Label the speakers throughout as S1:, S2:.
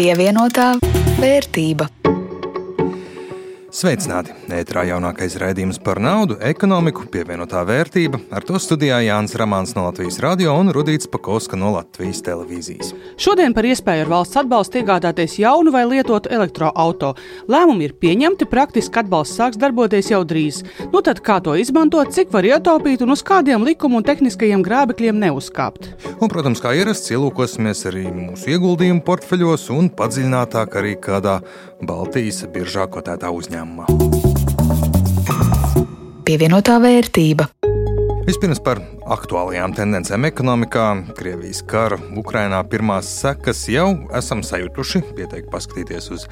S1: Pievienotā vērtība.
S2: Sveicināti! Ētrā jaunākais raidījums par naudu, ekonomiku, pievienotā vērtība. Ar to studijā Jānis Ramāns no Latvijas radio un Rudīts Pakauska no Latvijas televīzijas.
S3: Šodien par iespēju ar valsts atbalstu iegādāties jaunu vai lietotu elektroautorātu. Lēmumi ir pieņemti, praktiski atbalsts sāks darboties jau drīz. Nu tad kā to izmantot, cik var ietaupīt un uz kādiem likumu un tehniskajiem grābekļiem neuzkāpt?
S2: Un, protams, kā ierasts, ielūkosimies arī mūsu ieguldījumu portfeļos un padziļinātāk arī kādā Baltijas biržā kotētā uzņēmumā.
S1: Pievienotā vērtība.
S2: Vispirms par aktuālajām tendencēm ekonomikā. Krievijas kara Ukrainā pirmās sekas jau esam sajutuši. Pieteikti paskatīties uz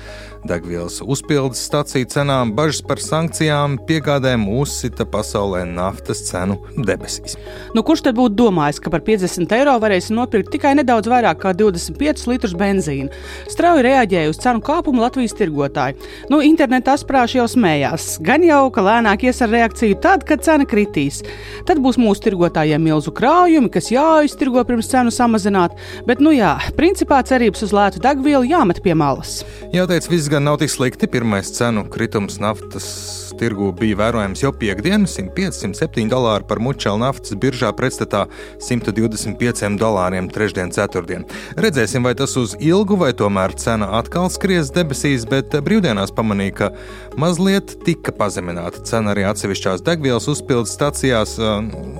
S2: degvielas uzpildes stāciju cenām, bažas par sankcijām, piegādēm uzsita pasaulē naftas cenu debesīs.
S3: Nu, kurš tad būtu domājis, ka par 50 eiro varēs nopirkt tikai nedaudz vairāk kā 25 litrus benzīna? Strauji reaģēja uz cenu kāpumu Latvijas tirgotāji. Nu, internetā sprāši jau smējās. Gan jau, ka lēnāk ies ar reakciju tad, kad cena kritīs. Tad būs mūsu tirgotājiem milzu krājumi, kas jāiztirgo pirms cenu samazināt. Bet, nu jā, principā cerības uz lētu degvielu jāmet pie malas.
S2: Jāteic, viss gan nav tik slikti. Pirmais cenu kritums naftas tirgu bija vērojams jau piekdien, 105-107 dolāri par mučelu naftas biržā pretstatā 125 dolāriem trešdien, ceturtdien. Redzēsim, vai tas uz ilgu vai tomēr cena atkal skries debesīs, bet brīvdienās pamanīja, ka mazliet tika pazemināta cena arī atsevišķās degvielas uzpildes stacijās.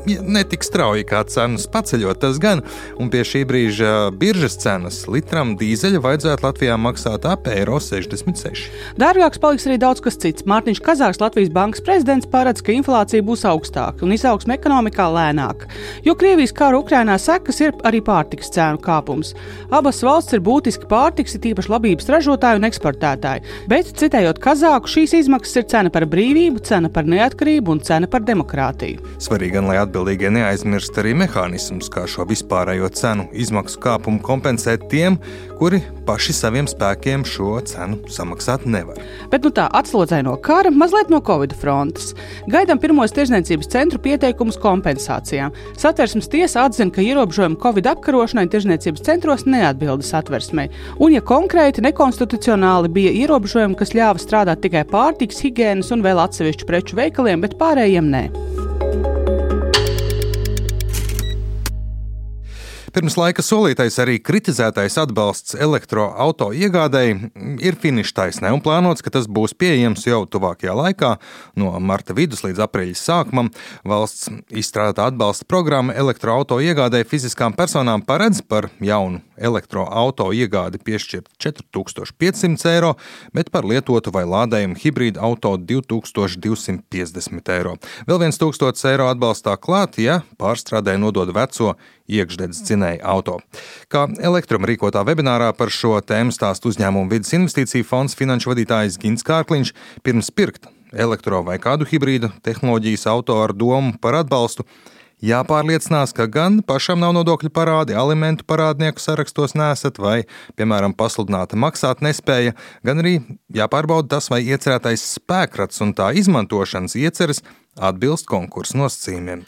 S2: Netik strauji kā cenas paceļot, tas gan, un pie šī brīža biržas cenas litram dīzeļa vajadzētu Latvijā maksāt ap eiro 66.
S3: Dārgāks paliks arī daudz kas cits. Mārtiņš Kazāks Latvijas Bankas prezidents paredz, ka inflācija būs augstāka un izaugsme ekonomikā lēnāka, jo Krievijas kara Ukrainā sekas ir arī pārtikas cēnu kāpums. Abas valsts ir būtiski pārtiks, ir tīpaši labības ražotāji un eksportētāji, bet, citējot Kazāku, šīs izmaksas ir cena par brīvību, cena par neatkarību un cena par demokrātiju.
S2: Svarīgi gan, lai atbildīgie neaizmirst arī mehānismus, kā šo vispārējo cenu izmaksu kāpumu kompensēt tiem, kuri paši saviem spēkiem šo cenu samaksāt nevar.
S3: Bet nu tā atslodzē no kara mazliet no no Covid frontes. Gaidām pirmos tirzniecības centru pieteikumus kompensācijām. Satversmes tiesa atzina, ka ierobežojumi Covid apkarošanai tirzniecības centros neatbilda satversmei. Un, ja konkrēti nekonstitucionāli bija ierobežojumi, kas ļāva strādāt tikai pārtiks, higiēnas un vēl atsevišķu preču veikaliem, bet pārējiem nē.
S2: Pirms laika solītais arī kritizētais atbalsts elektroautorāta iegādēji ir finiša taisnē un plānots, ka tas būs pieejams jau tuvākajā laikā, no marta vidus līdz aprīļa sākumam. Valsts izstrādātā atbalsta programma elektroautorāta iegādēji fiziskām personām paredz par jaunu elektroautorāta iegādi piešķirt 4500 eiro, bet par lietotu vai lādējumu hibrīdu auto 2250 eiro. Vēl viens 1000 eiro atbalstā klāt, ja pārstrādē nodod veco iekšdedz dzinēju auto. Kā elektruma rīkotā webinārā par šo tēmu stāst uzņēmumu vidas investīciju fonds finanšu vadītājs Gins Kārkliņš pirms pirkt elektro vai kādu hibrīdu tehnoloģijas auto ar domu par atbalstu. Jāpārliecinās, ka gan pašam nav nodokļu parādi, alimentu parādnieku sarakstos nesat vai, piemēram, pasludināta maksāt nespēja, gan arī jāpārbauda tas, vai iecerētais spēkrats un tā izmantošanas ieceres atbilst konkursu nosacījumiem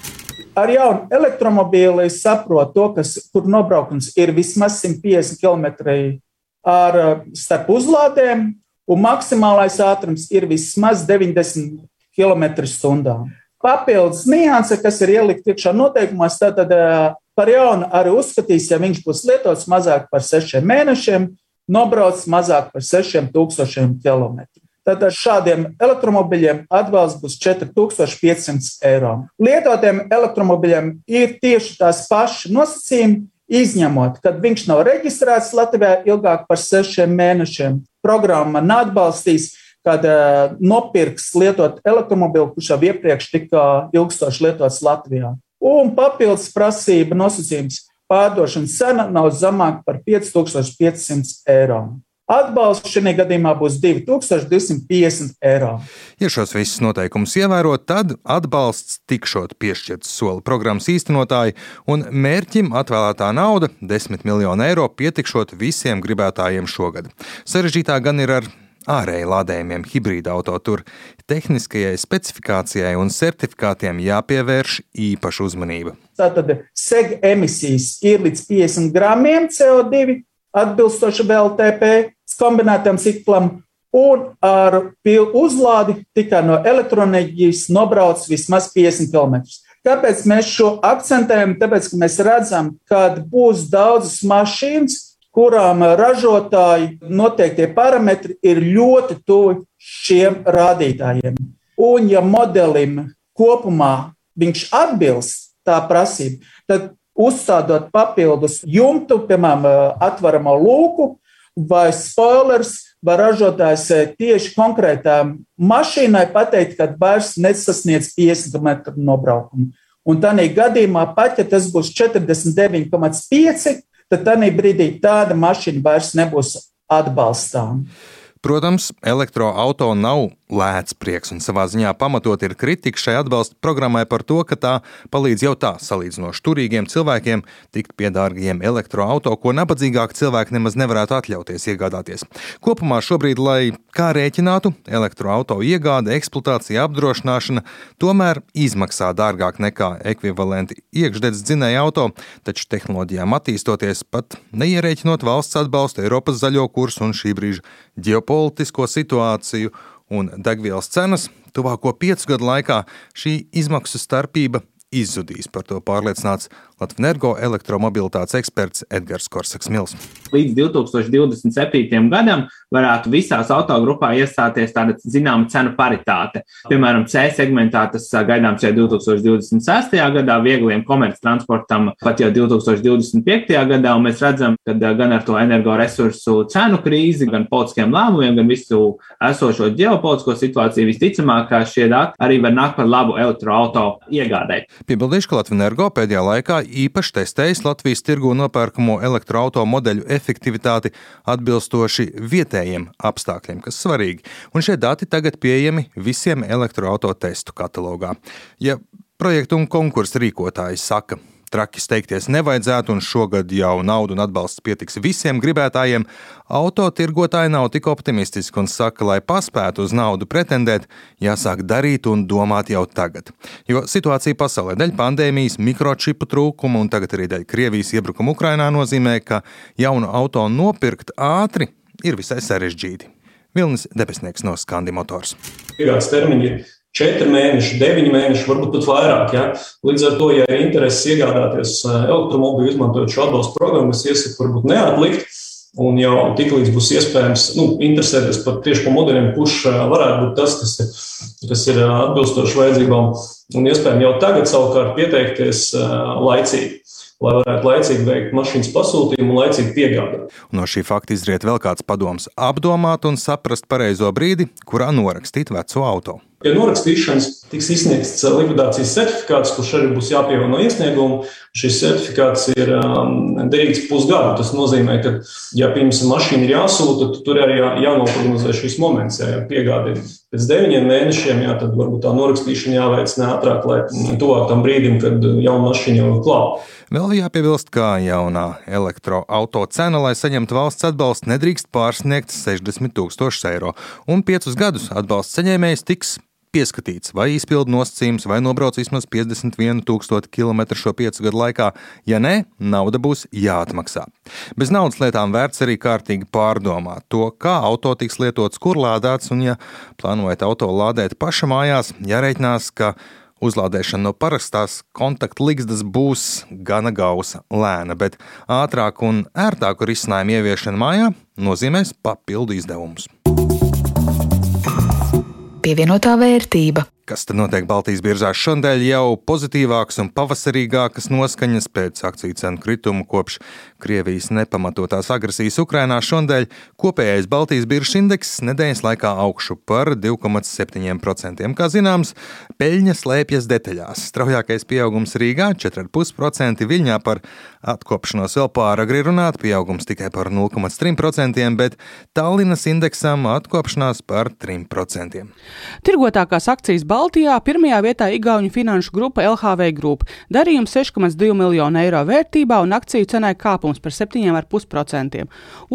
S4: ar jaunu elektromobīlu es saprotu to, kas, kur nobraukums ir vismaz 150 km ar, starp uzlādēm, un maksimālais ātrums ir vismaz 90 km/h. Papildus nianse, kas ir ielikt iekšā noteikumos, tad par jaunu arī uzskatīs, ja viņš būs lietots mazāk par sešiem mēnešiem, nobrauc mazāk par 6000 km. Tātad šādiem elektromobiļiem atbalsts būs 4500 eiro. Lietotiem elektromobiļiem ir tieši tās pašas nosacījumi, izņemot, kad viņš nav reģistrēts Latvijā ilgāk par sešiem mēnešiem. Programma neatbalstīs, kad uh, nopirks lietot elektromobili, kurš jau iepriekš tika ilgstoši lietots Latvijā. Un papildus prasība nosacījums pārdošanas cena nav zemāka par 5500 eiro. Atbalsts šajā gadījumā būs 2250 eiro.
S2: Ja šos visus noteikumus ievērot, tad atbalsts tikšot piešķirts soli programmas īstenotāji, un mērķim atvēlētā nauda - 10 miljonu eiro pietikšot visiem gribētājiem šogad. Sarežģītā gan ir ar ārēji lādējumiem hibrīda auto. Tur tehniskajai specifikācijai un certifikātiem jāpievērš īpaša uzmanība.
S4: Tātad seg emisijas ir līdz 50 gramiem CO2 atbilstoši VLTP kombinētam ciklam, un ar uzlādi tikai no elektroenerģijas nobrauc vismaz 50 km. Kāpēc mēs šo akcentējam? Tāpēc, ka mēs redzam, ka būs daudzas mašīnas, kurām ražotāji noteiktie parametri ir ļoti tuvi šiem rādītājiem. Un, ja modelim kopumā viņš atbilst tā prasība, tad uzstādot papildus jumtu, piemēram, atveramo lūku vai spoilers, var ražotājs tieši konkrētām mašīnai pateikt, ka vairs nesasniedz 50 metru nobraukumu. Un tādā gadījumā, pat ja tas būs 49,5, tad tādā brīdī tāda mašīna vairs nebūs atbalstāma.
S2: Protams, elektroautorāta nav lēts prieks, un savā ziņā pamatot ir kritika šai atbalsta programmai par to, ka tā palīdz jau tā salīdzinoši turīgiem cilvēkiem tikt pie dārgiem elektroautorāta, ko nabadzīgāki cilvēki nemaz nevarētu atļauties iegādāties. Kopumā šobrīd, lai kā rēķinātu, elektroautorāta iegāde, eksploatācija, apdrošināšana tomēr izmaksā dārgāk nekā ekvivalenti iekšdedz dzinēja auto, taču tehnoloģijām attīstoties pat neierēķinot valsts atbalstu, Eiropas zaļo kursu un šī brīža ģeopolitisko situāciju un degvielas cenas, tuvāko piecu gadu laikā šī izmaksu starpība izzudīs. Par to pārliecināts Latvijas elektromobilitātes eksperts Edgars Korsaks-Mils.
S5: Līdz 2027. gadam varētu visās autogrupā iestāties tāda zināma cenu paritāte. Piemēram, C segmentā tas gaidāms jau 2026. gadā, viegliem komerctransportam pat jau 2025. gadā, un mēs redzam, ka gan ar to energoresursu cenu krīzi, gan politiskiem lēmumiem, gan visu esošo ģeopolitisko situāciju visticamāk, šie dati arī var nākt par labu elektroautorāta iegādēji.
S2: Piebildīšu, ka Latvijas energo pēdējā laikā īpaši testējis Latvijas tirgu nopērkamo elektroautorāta modeļu efektivitāti atbilstoši vietējiem apstākļiem, kas svarīgi. Un šie dati tagad pieejami visiem elektroautorāta testu katalogā. Ja projektu un konkursu rīkotāji saka, traki steigties nevajadzētu, un šogad jau naudu un atbalsts pietiks visiem gribētājiem, autotirgotāji nav tik optimistiski un saka, lai paspētu uz naudu pretendēt, jāsāk darīt un domāt jau tagad. Jo situācija pasaulē dēļ pandēmijas, mikročipu trūkuma un tagad arī dēļ Krievijas iebrukuma Ukrainā nozīmē, ka jaunu auto nopirkt ātri ir visai sarežģīti. Vilnis Debesnieks no Skandi Motors.
S6: Piegādes termiņi ir 4 mēneši, 9 mēneši, varbūt pat vairāk. Ja? Līdz ar to, ja ir interesi iegādāties eh, elektromobīlu, izmantojot šo atbalstu programmu, es iesaku varbūt neatlikt. Un jau tiklīdz būs iespējams nu, interesēties par tieši par modeļiem, kurš eh, varētu būt tas, kas ir, kas ir eh, atbilstoši vajadzībām, un iespējams jau tagad savukārt pieteikties laicīgi lai varētu laicīgi veikt mašīnas pasūtījumu un laicīgi piegādāt.
S2: No šī fakta izriet vēl kāds padoms - apdomāt un saprast pareizo brīdi, kurā norakstīt veco automašīnu.
S6: Pie norakstīšanas tiks izsniegts likvidācijas certifikāts, kurš arī būs jāpievieno iesniegumu. Šis certifikāts ir um, derīgs pusgadu. Tas nozīmē, ka, ja pirms mašīna ir jāsūta, tad tur arī jā, jānoprognozē šis moments. Ja piegāde ir pēc deviņiem mēnešiem, jā, tad varbūt tā norakstīšana jāveic neatrāk, lai tuvāk tam brīdim, kad jauna mašīna jau ir klāta.
S2: Vēl jāpiebilst, ka jaunā elektroautorāta cena, lai saņemtu valsts atbalstu, nedrīkst pārsniegt 60 000 eiro, un piecus gadus atbalsta saņēmējs tiks pieskatīts, vai izpildu nosacījums, vai nobrauc vismaz 51,000 km šo piecu gadu laikā. Ja nē, nauda būs jāatmaksā. Bez naudas lietām vērts arī kārtīgi pārdomāt to, kā auto tiks lietots, kur lādēts, un, ja plānojat auto lādēt paša mājās, jāreikinās, ka Uzlādēšana no parastās kontaktligzdas būs gana gausa, lēna, bet ātrāku un ērtāku risinājumu ieviešana mājā nozīmēs papildu izdevumus
S1: pievienotā vērtība.
S2: Kas tad notiek Baltijas biržās šodien? Jau pozitīvākas un pavasarīgākas noskaņas pēc akciju cenu krituma kopš Krievijas nepamatotās agresijas Ukrainā šodien kopējais Baltijas biržas indeks nedēļas laikā augšu par 2,7%. Kā zināms, peļņa slēpjas detaļās. Straujākais pieaugums Rīgā - 4,5%, Viļņā par atkopšanos vēl pāragri runāt, pieaugums tikai par 0,3%, bet Tallinas indeksam atkopšanās par 3%.
S3: Tirgotākās akcijas Baltijas Baltijā pirmajā vietā Igaunijas finanšu grupa LHV Group. Darījums 6,2 miljonu eiro vērtībā un akciju cenai kāpums par 7,5%.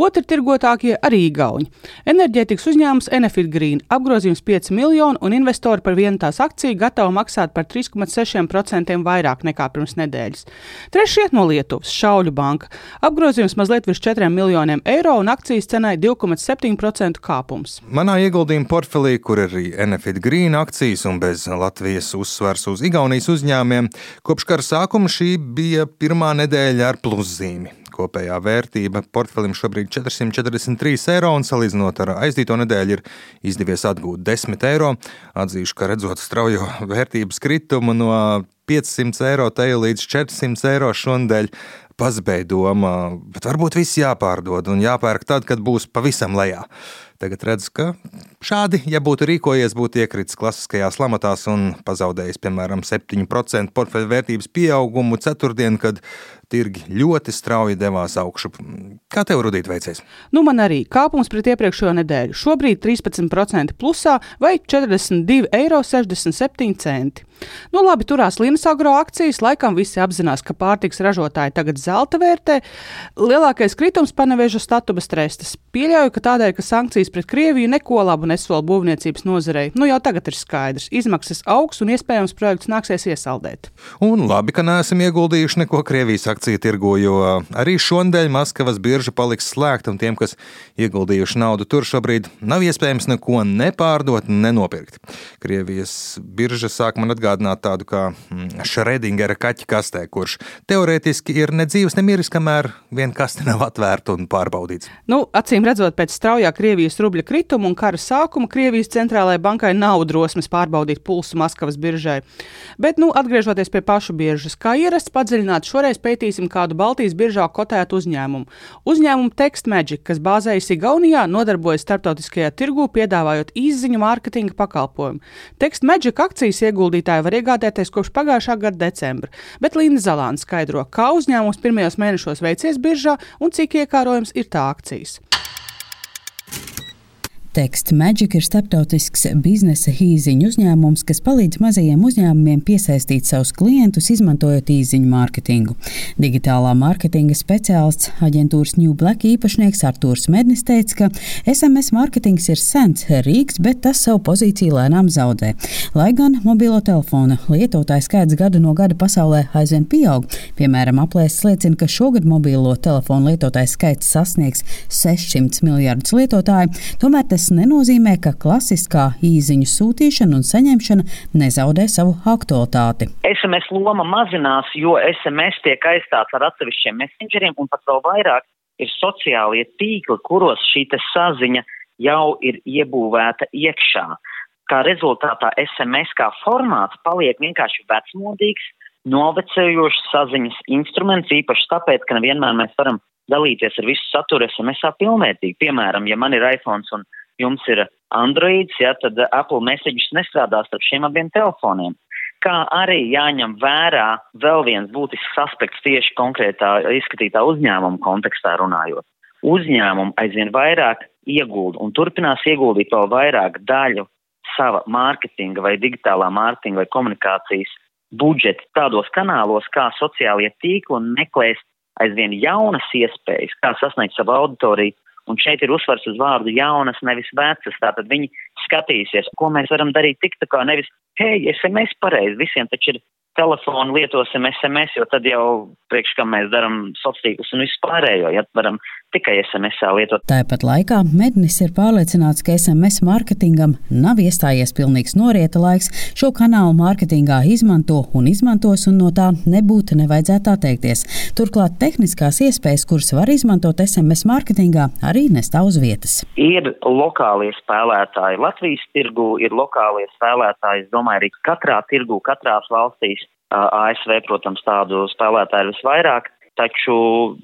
S3: Otri tirgotākie arī Igauni. Enerģētikas uzņēmums Enefit Green apgrozījums 5 miljonu un investori par vienu tās akciju gatavi maksāt par 3,6% vairāk nekā pirms nedēļas. Trešie no Lietuvas - Šauļu banka. Apgrozījums mazliet virs 4 miljoniem eiro un akcijas cenai 2,7% kāpums.
S2: Manā ieguldījuma portfelī, kur ir arī Enefit Green akcijas un bez Latvijas uzsvars uz Igaunijas uzņēmumiem, kopš kara sākuma šī bija pirmā nedēļa ar pluszīmi. Kopējā vērtība portfelim šobrīd ir 443 eiro, un salīdzinot ar aizdīto nedēļu, ir izdevies atgūt 10 eiro. Atzīšu, ka redzot straujo vērtības kritumu no 500 eiro teju līdz 400 eiro šonadēļ, pazudēja doma, bet varbūt viss jāpārdod un jāpērk tad, kad būs pavisam lejā. Tagad redzu, ka šādi, ja būtu rīkojies, būtu iekritis klasiskajās lamatās un pazaudējis, piemēram, 7% portfeļu vērtības pieaugumu ceturtdien, kad tirgi ļoti strauji devās augšu. Kā tev, Rudīt, veicies?
S3: Nu, man arī kāpums pret iepriekšējo nedēļu. Šobrīd 13% plusā vai 42,67 eiro. Nu, labi, turās Linas agro akcijas. Laikam visi apzinās, ka pārtiks ražotāji tagad zelta vērtē. Lielākais kritums paneveža statubas trestas. Pieļauju, ka tādēļ, ka sankcijas pret Krieviju neko labu nesola būvniecības nozarei. Nu, jau tagad ir skaidrs. Izmaksas augs un iespējams projekts nāksies iesaldēt.
S2: Un labi, ka neesam ieguldījuši neko Krievijas akciju tirgu, jo arī šonadēļ Maskavas birža paliks slēgta un tiem, kas ieguldījuši naudu tur šobrīd, nav iespējams neko nepārdot, nenopirkt. Krievijas birža sāk man atgādināt tādu kā mm, Šredingera kaķa kastē, kurš teorētiski ir ne dzīves, ne miris, kamēr viena kaste nav atvērta un pārbaudīts.
S3: Nu, acīm redzot, pēc straujā Krievijas rubļa krituma un kara sākuma Krievijas centrālajai bankai nav drosmes pārbaudīt pulsu Maskavas biržai. Bet, nu, atgriežoties pie pašu biržas, kā ierasts, padziļināt šoreiz pētījums pētīsim kādu Baltijas biržā kotētu uzņēmumu. Uzņēmumu Text Magic, kas bāzējas Igaunijā, nodarbojas starptautiskajā tirgū, piedāvājot īsziņu mārketinga pakalpojumu. Text Magic akcijas ieguldītāji var iegādāties kopš pagājušā gada decembra, bet Linda Zalāna skaidro, kā uzņēmums pirmajos mēnešos veicies biržā un cik iekārojams ir tā akcijas.
S7: Text Magic ir starptautisks biznesa īziņu uzņēmums, kas palīdz mazajiem uzņēmumiem piesaistīt savus klientus, izmantojot īziņu mārketingu. Digitālā mārketinga speciālists aģentūras New Black īpašnieks Artūrs Mednis teica, ka SMS mārketings ir sens rīks, bet tas savu pozīciju lēnām zaudē. Lai gan mobilo telefona lietotāju skaits gadu no gada pasaulē aizvien pieaug, piemēram, aplēses liecina, ka šogad mobilo telefonu lietotāju skaits sasniegs 600 miljardus lietotāju, tomēr tas tas nenozīmē, ka klasiskā īziņu sūtīšana un saņemšana nezaudē savu aktualitāti.
S8: SMS loma mazinās, jo SMS tiek aizstāts ar atsevišķiem messengeriem un pat vēl vairāk ir sociālie tīkli, kuros šī saziņa jau ir iebūvēta iekšā. Kā rezultātā SMS kā formāts paliek vienkārši vecmodīgs, novecējošs saziņas instruments, īpaši tāpēc, ka nevienmēr mēs varam dalīties ar visu saturu SMS pilnvērtīgi. Piemēram, ja man ir iPhone un jums ir Androids, ja, tad Apple Messages nestrādās ar šiem abiem telefoniem. Kā arī jāņem vērā vēl viens būtisks aspekts tieši konkrētā izskatītā uzņēmuma kontekstā runājot. Uzņēmumi aizvien vairāk iegulda un turpinās ieguldīt vēl vairāk daļu sava mārketinga vai digitālā mārketinga vai komunikācijas budžeta tādos kanālos kā sociālie tīkli un meklēs aizvien jaunas iespējas, kā sasniegt savu auditoriju Un šeit ir uzsvars uz vārdu jaunas, nevis vecas. Tātad viņi skatīsies, ko mēs varam darīt tik tā kā nevis, hei, SMS pareizi, visiem taču ir telefonu lietosim SMS, jo tad jau priekš kam mēs darām sociālos un visu pārējo, ja varam tikai SMS lietot.
S7: Tāpat laikā Mednis ir pārliecināts, ka SMS mārketingam nav iestājies pilnīgs norieta laiks. Šo kanālu mārketingā izmanto un izmantos, un no tā nebūtu nevajadzētu atteikties. Turklāt tehniskās iespējas, kuras var izmantot SMS mārketingā, arī nestāv uz vietas.
S8: Ir lokālie spēlētāji Latvijas tirgu, ir lokālie spēlētāji, es domāju, arī katrā tirgu, katrās valstīs. ASV, protams, tādu spēlētāju ir visvairāk. Taču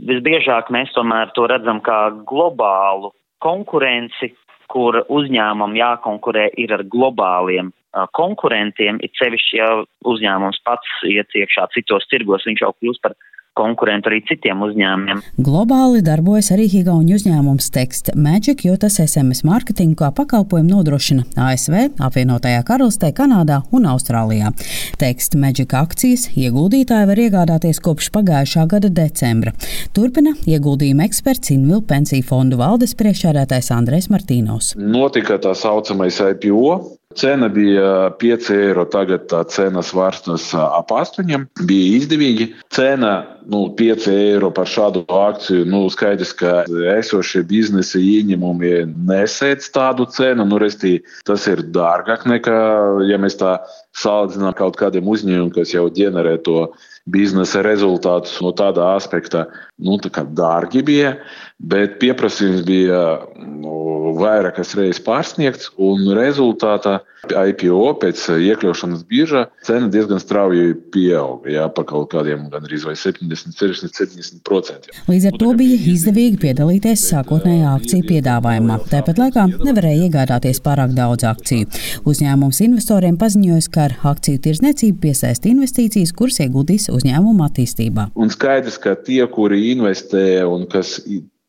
S8: visbiežāk mēs tomēr to redzam kā globālu konkurenci, kur uzņēmumam jākonkurē ir ar globāliem konkurentiem, it sevišķi, ja uzņēmums pats iet iekšā citos tirgos, viņš jau kļūst par konkurentu arī citiem uzņēmumiem.
S7: Globāli darbojas arī Higauņu uzņēmums Text Magic, jo tas SMS mārketingu kā pakalpojumu nodrošina ASV, apvienotajā karalistē, Kanādā un Austrālijā. Text Magic akcijas ieguldītāji var iegādāties kopš pagājušā gada decembra. Turpina ieguldījuma eksperts Invilu pensiju fondu valdes priekšsēdētājs Andrēs Martīnos.
S9: Notika tā saucamais IPO, Cena bija 5 eiro, tagad tā cena svārstas ap 8. Bija izdevīgi. Cena nu, 5 eiro par šādu akciju. Nu, skaidrs, ka esošie biznesa ieņēmumi nesēdz tādu cenu. Nu, restī, tas ir dārgāk nekā, ja mēs tā salīdzinām kaut kādiem uzņēmumiem, kas jau ģenerē to biznesa rezultātus no tādā aspekta, nu, tā dārgi bija, bet pieprasījums bija nu, vairākas reizes pārsniegts, un rezultātā IPO pēc iekļaušanas biržā cena diezgan strauji pieauga, jā, pa kaut kādiem gandrīz vai 70, 60, 70%.
S7: Līdz ar to bija izdevīgi piedalīties sākotnējā akciju piedāvājumā. Tāpat laikā nevarēja iegādāties pārāk daudz akciju. Uzņēmums investoriem paziņoja, ka ar akciju tirzniecību piesaista investīcijas, kuras ieguldīs uzņēmuma attīstībā.
S9: Un skaidrs, ka tie, kuri investē un kas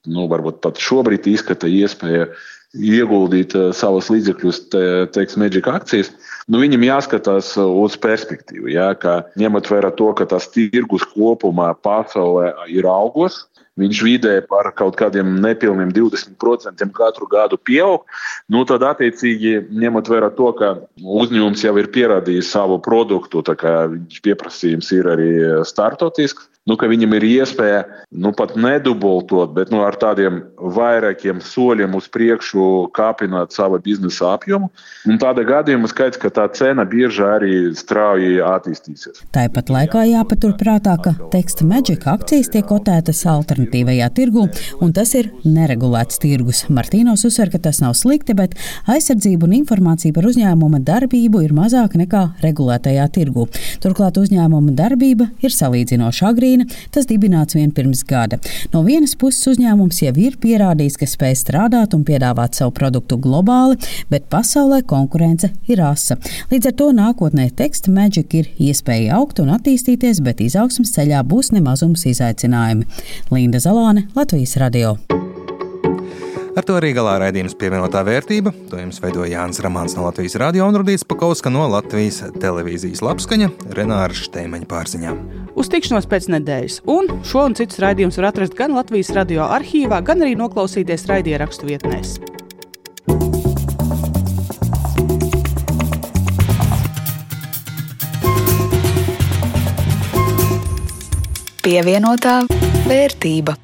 S9: nu, varbūt pat šobrīd izskata iespēju ieguldīt uh, savus līdzekļus, te, teiksim, Magic akcijas, nu, viņam jāskatās uz perspektīvu. Jā, ka, ņemot vērā to, ka tas tirgus kopumā pasaulē ir augos, viņš vidēji par kaut kādiem nepilniem 20% katru gadu pieaug, nu, tad attiecīgi ņemot vērā to, ka uzņēmums jau ir pierādījis savu produktu, tā kā viņš pieprasījums ir arī startautisks nu, ka viņam ir iespēja nu, pat nedubultot, bet nu, ar tādiem vairākiem soļiem uz priekšu kāpināt savu biznesa apjomu. Un tādā gadījumā skaidrs, ka tā cena biežā arī strauji attīstīsies.
S7: Tāpat laikā jāpaturprātā, ka teksta Magic akcijas tiek kotētas alternatīvajā tirgu, un tas ir neregulēts tirgus. Martīnos uzsver, ka tas nav slikti, bet aizsardzība un informācija par uzņēmuma darbību ir mazāka nekā regulētajā tirgu. Turklāt uzņēmuma darbība ir salīdzinoši agrīna Ukraina, tas dibināts vien pirms gada. No vienas puses uzņēmums jau ir pierādījis, ka spēj strādāt un piedāvāt savu produktu globāli, bet pasaulē konkurence ir asa. Līdz ar to nākotnē teksta Magic ir iespēja augt un attīstīties, bet izaugsmas ceļā būs nemazums izaicinājumi. Linda Zalāne, Latvijas Radio.
S2: Ar to arī galā raidījums pievienotā vērtība. To jums veidoja Jānis Ramāns no Latvijas radio un Rudīts Pakauska no Latvijas televīzijas lapskaņa Renāra Šteimeņa pārziņā.
S3: Uz tikšanos pēc nedēļas, un šo un citus raidījumus var atrast gan Latvijas radio arhīvā, gan arī noklausīties raidierakstu vietnēs.
S1: Pievienotā vērtība.